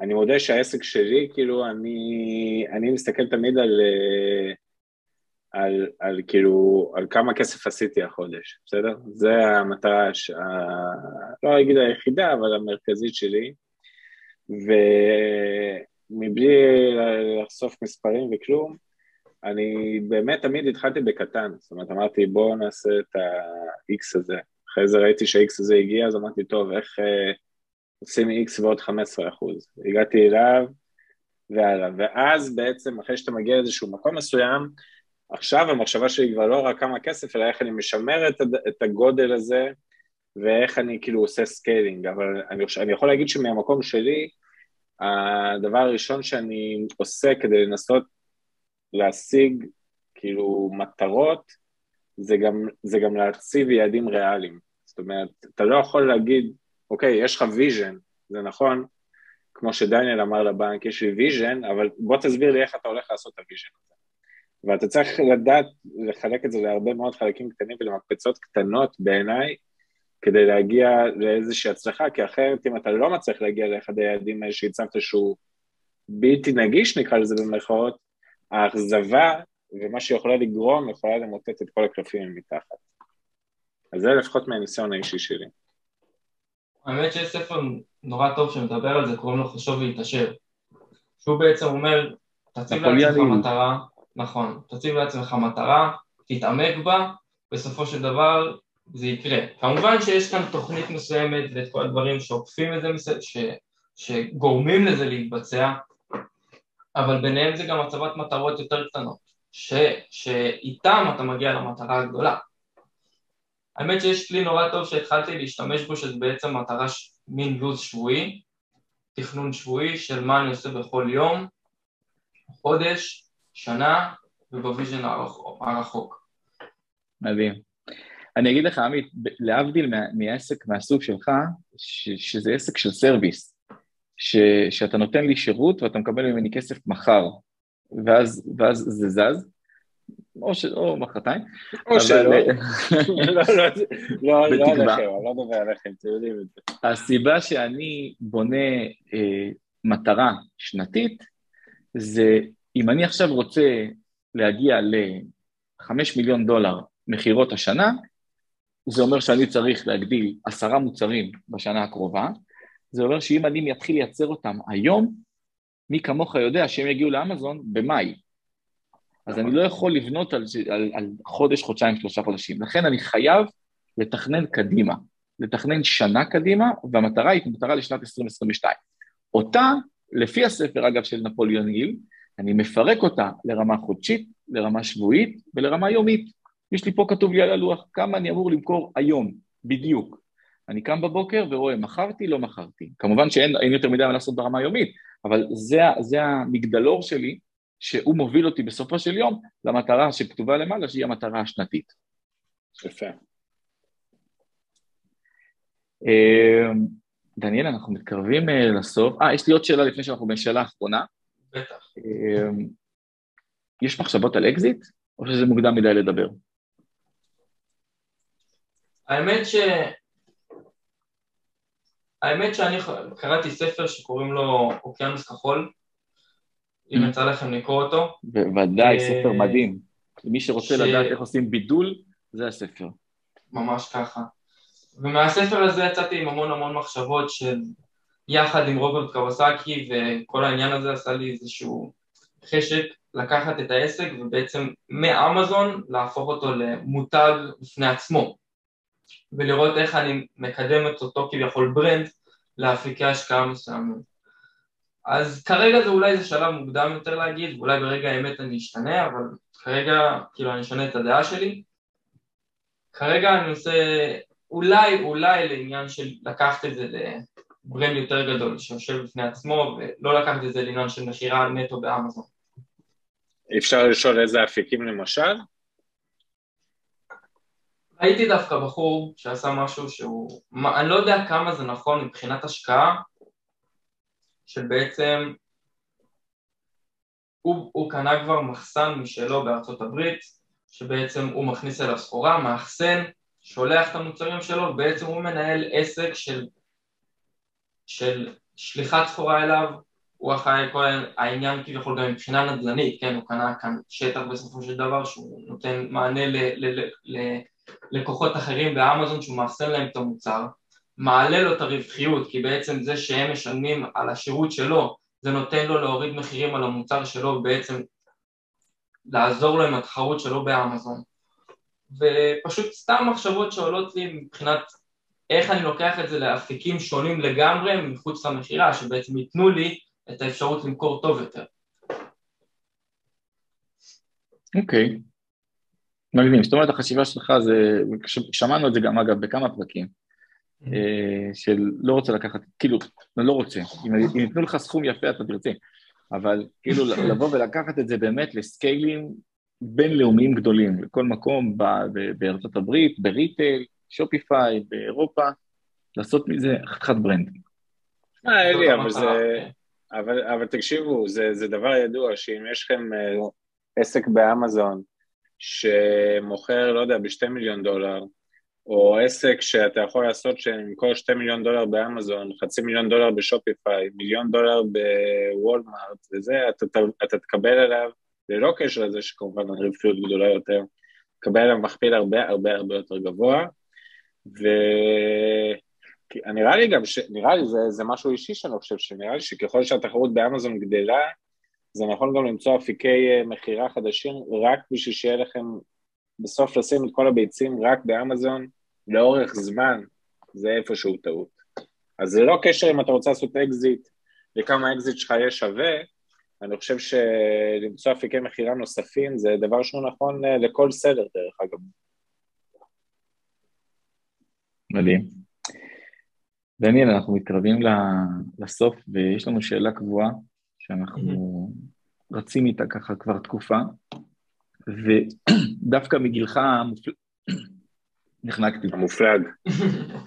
אני מודה שהעסק שלי, כאילו, אני, אני מסתכל תמיד על, אה, על, על כאילו, על כמה כסף עשיתי החודש, בסדר? זה המטרה, ש... לא אגיד היחידה, אבל המרכזית שלי. ומבלי לחשוף מספרים וכלום, אני באמת תמיד התחלתי בקטן, זאת אומרת אמרתי בואו נעשה את ה-X הזה, אחרי זה ראיתי שה-X הזה הגיע אז אמרתי טוב איך אה, עושים X ועוד 15 אחוז, הגעתי אליו והלאה, ואז בעצם אחרי שאתה מגיע לאיזשהו מקום מסוים, עכשיו המחשבה שלי כבר לא רק כמה כסף אלא איך אני משמר את, את הגודל הזה ואיך אני כאילו עושה scaling, אבל אני, אני יכול להגיד שמהמקום שלי, הדבר הראשון שאני עושה כדי לנסות להשיג כאילו מטרות, זה גם, זה גם להציב יעדים ריאליים. זאת אומרת, אתה לא יכול להגיד, אוקיי, יש לך vision, זה נכון, כמו שדניאל אמר לבנק, יש לי vision, אבל בוא תסביר לי איך אתה הולך לעשות את ה vision הזה. ואתה צריך לדעת לחלק את זה להרבה מאוד חלקים קטנים ולמקפצות קטנות בעיניי, כדי להגיע לאיזושהי הצלחה, כי אחרת אם אתה לא מצליח להגיע לאחד היעדים האלה שהצבת שהוא בלתי נגיש, נקרא לזה במרכאות, האכזבה ומה שיכולה לגרום יכולה למוטט את כל הקלפים מתחת. אז זה לפחות מהניסיון האישי שלי. האמת שיש ספר נורא טוב שמדבר על זה, קוראים לו חשוב להתעשר. שהוא בעצם אומר, תציב לעצמך מטרה, נכון, תציב לעצמך מטרה, תתעמק בה, בסופו של דבר זה יקרה. כמובן שיש כאן תוכנית מסוימת ואת כל הדברים שעוקפים את זה, ש, שגורמים לזה להתבצע, אבל ביניהם זה גם הצבת מטרות יותר קטנות, ש, שאיתם אתה מגיע למטרה הגדולה. האמת שיש כלי נורא טוב שהתחלתי להשתמש בו, שזה בעצם מטרה ש... מין לו"ז שבועי, תכנון שבועי של מה אני עושה בכל יום, חודש, שנה וב vision הרחוק. מדהים. אני אגיד לך, עמית, להבדיל מעסק מהסוג שלך, ש, שזה עסק של service, ש, שאתה נותן לי שירות ואתה מקבל ממני כסף מחר, ואז, ואז זה זז, או, ש... או מחרתיים. או שלא. לא, לא, לא, לא עליכם, אני לא מדבר עליכם, אתם יודעים את זה. הסיבה שאני בונה אה, מטרה שנתית, זה אם אני עכשיו רוצה להגיע ל-5 מיליון דולר מכירות השנה, זה אומר שאני צריך להגדיל עשרה מוצרים בשנה הקרובה, זה אומר שאם אני אתחיל לייצר אותם היום, מי כמוך יודע שהם יגיעו לאמזון במאי. אז אני לא יכול לבנות על, על, על חודש, חודשיים, שלושה חודשים. לכן אני חייב לתכנן קדימה, לתכנן שנה קדימה, והמטרה היא מטרה לשנת 2022. אותה, לפי הספר אגב של נפוליאון היל, אני מפרק אותה לרמה חודשית, לרמה שבועית ולרמה יומית. יש לי פה כתוב לי על הלוח כמה אני אמור למכור היום, בדיוק. אני קם בבוקר ורואה, מכרתי, לא מכרתי. כמובן שאין יותר מדי מה לעשות ברמה היומית, אבל זה, זה המגדלור שלי, שהוא מוביל אותי בסופו של יום למטרה שכתובה למעלה, שהיא המטרה השנתית. יפה. אמ, דניאל, אנחנו מתקרבים אה, לסוף. אה, יש לי עוד שאלה לפני שאנחנו בשאלה האחרונה. בטח. אמ, יש מחשבות על אקזיט, או שזה מוקדם מדי לדבר? האמת ש... האמת שאני קראתי ספר שקוראים לו אוקיינוס כחול, אם mm-hmm. יצא לכם לקרוא אותו. בוודאי, אה, ספר מדהים. מי שרוצה לדעת איך עושים בידול, זה הספר. ממש ככה. ומהספר הזה יצאתי עם המון המון מחשבות של יחד עם רוברט קווסקי, וכל העניין הזה עשה לי איזשהו חשק לקחת את העסק ובעצם מאמזון להפוך אותו למותג בפני עצמו. ולראות איך אני מקדם את אותו כביכול ברנד לאפיקי השקעה מסוימים. אז כרגע זה אולי זה שלב מוקדם יותר להגיד, ואולי ברגע האמת אני אשתנה, אבל כרגע כאילו אני אשנה את הדעה שלי. כרגע אני עושה אולי, אולי לעניין של לקחת את זה לברנד יותר גדול שיושב בפני עצמו, ולא לקחת את זה לעניין של מכירה נטו באמזון. אפשר לשאול איזה אפיקים למשל? הייתי דווקא בחור שעשה משהו שהוא, אני לא יודע כמה זה נכון מבחינת השקעה, של בעצם הוא, הוא קנה כבר מחסן משלו בארצות הברית, שבעצם הוא מכניס אליו סחורה, מאחסן, שולח את המוצרים שלו, ובעצם הוא מנהל עסק של, של שליחת סחורה אליו, הוא אחראי כל העניין כביכול גם מבחינה נדל"נית, כן, הוא קנה כאן שטח בסופו של דבר שהוא נותן מענה ל, ל, ל, ל, ללקוחות אחרים באמזון שהוא מאחסן להם את המוצר, מעלה לו את הרווחיות, כי בעצם זה שהם משלמים על השירות שלו, זה נותן לו להוריד מחירים על המוצר שלו ובעצם לעזור לו עם התחרות שלו באמזון. ופשוט סתם מחשבות שעולות לי מבחינת איך אני לוקח את זה לאפיקים שונים לגמרי מחוץ למכירה, שבעצם ייתנו לי את האפשרות למכור טוב יותר. אוקיי. Okay. מגניב, זאת אומרת החשיבה שלך זה, שמענו את זה גם אגב בכמה פרקים, אה, של לא רוצה לקחת, כאילו, לא רוצה, אם, ייתנו לך סכום יפה אתה תרצה, אבל כאילו לבוא ולקחת את זה באמת לסקיילים בינלאומיים גדולים, לכל מקום בארצות הברית, ב retail, Shopify, באירופה, לעשות מזה חתיכת brand. אה, אלי, אבל זה... אבל, אבל תקשיבו, זה, זה דבר ידוע שאם יש לכם אה, עסק באמזון שמוכר, לא יודע, בשתי מיליון דולר, או עסק שאתה יכול לעשות שמכל שתי מיליון דולר באמזון, חצי מיליון דולר ב Shopify, מיליון דולר בוולמארט וזה, אתה, אתה, אתה תקבל עליו, ללא קשר לזה שכמובן הרווחיות גדולה יותר, תקבל עליו מכפיל הרבה הרבה הרבה יותר גבוה, ונראה לי גם, ש... נראה לי זה, זה משהו אישי שאני חושב, שנראה לי שככל שהתחרות באמזון גדלה, זה נכון גם למצוא אפיקי אה, מכירה חדשים רק בשביל שיהיה לכם בסוף לשים את כל הביצים רק באמזון לאורך זמן, זה איפשהו טעות. אז זה לא קשר אם אתה רוצה לעשות אקזיט וכמה אקזיט שלך יהיה שווה, אני חושב שלמצוא אפיקי מכירה נוספים זה דבר שהוא נכון אה, לכל seller דרך אגב. מדהים. דניאל, אנחנו מתקרבים לסוף ויש לנו שאלה קבועה שאנחנו רצים איתה ככה כבר תקופה, ודווקא מגילך המופלג, נחנקתי. המופלג.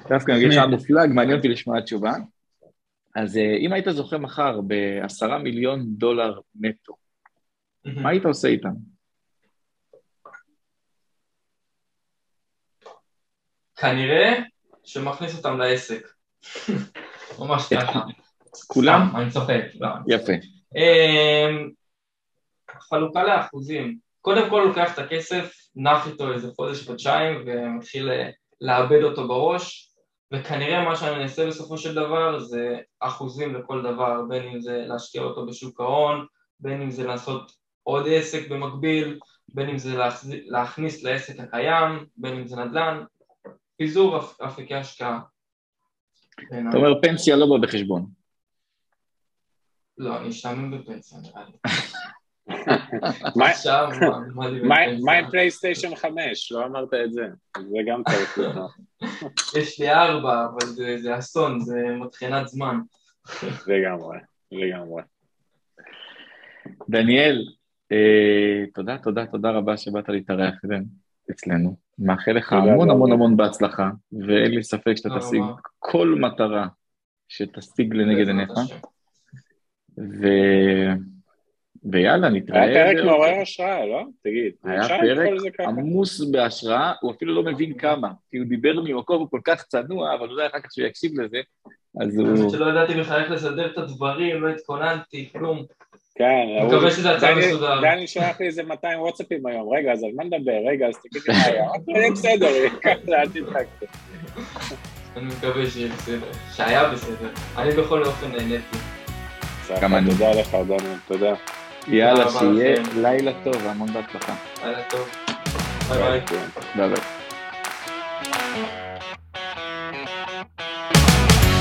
דווקא מגילך המופלג, מעניין אותי לשמוע התשובה. אז אה, אם היית זוכה מחר בעשרה מיליון דולר נטו, מה היית עושה איתם? כנראה שמכניס אותם לעסק. ממש ככה. כולם? אני צוחק, לא. יפה. אמ, חלוקה לאחוזים. קודם כל לוקח את הכסף, נח איתו איזה חודש, חודשיים, ומתחיל אה, לאבד אותו בראש, וכנראה מה שאני אעשה בסופו של דבר זה אחוזים לכל דבר, בין אם זה להשקיע אותו בשוק ההון, בין אם זה לעשות עוד עסק במקביל, בין אם זה להכניס לעסק הקיים, בין אם זה נדל"ן, פיזור אפיקי השקעה. אתה אומר פנסיה לא בא בחשבון. לא, אני אשתעמם בפנסיה נראה לי. מה עם פלייסטיישן 5? לא אמרת את זה, זה גם צריך לומר. יש לי ארבע, אבל זה אסון, זה מטחנת זמן. לגמרי, לגמרי. דניאל, אה, תודה, תודה, תודה רבה שבאת להתארח אצלנו. מאחל לך המון המון המון בהצלחה, ואין לי ספק שאתה תשיג כל מטרה שתשיג לנגד עיניך. ו... ויאללה, נתראה. היה פרק מעורר השראה, לא? תגיד. היה פרק עמוס בהשראה, הוא אפילו לא מבין כמה. כי הוא דיבר ממקום כל כך צנוע, אבל אולי אחר כך שהוא יקשיב לזה, אז הוא... שלא ידעתי בכלל איך לסדר את הדברים, לא התכוננתי, כלום. כן, מקווה שזה יצא מסודר. דני שלח לי איזה 200 וואטסאפים היום, רגע, אז על מה נדבר? רגע, אז תגיד לי מה היה. בסדר, אל תדאג. אני מקווה שיהיה בסדר, שהיה בסדר. אני בכל אופן נהניתי. גם אני. תודה לך, דניאל, תודה. יאללה, שיהיה לילה טוב והמון בהצלחה. לילה טוב. ביי ביי. ביי ביי.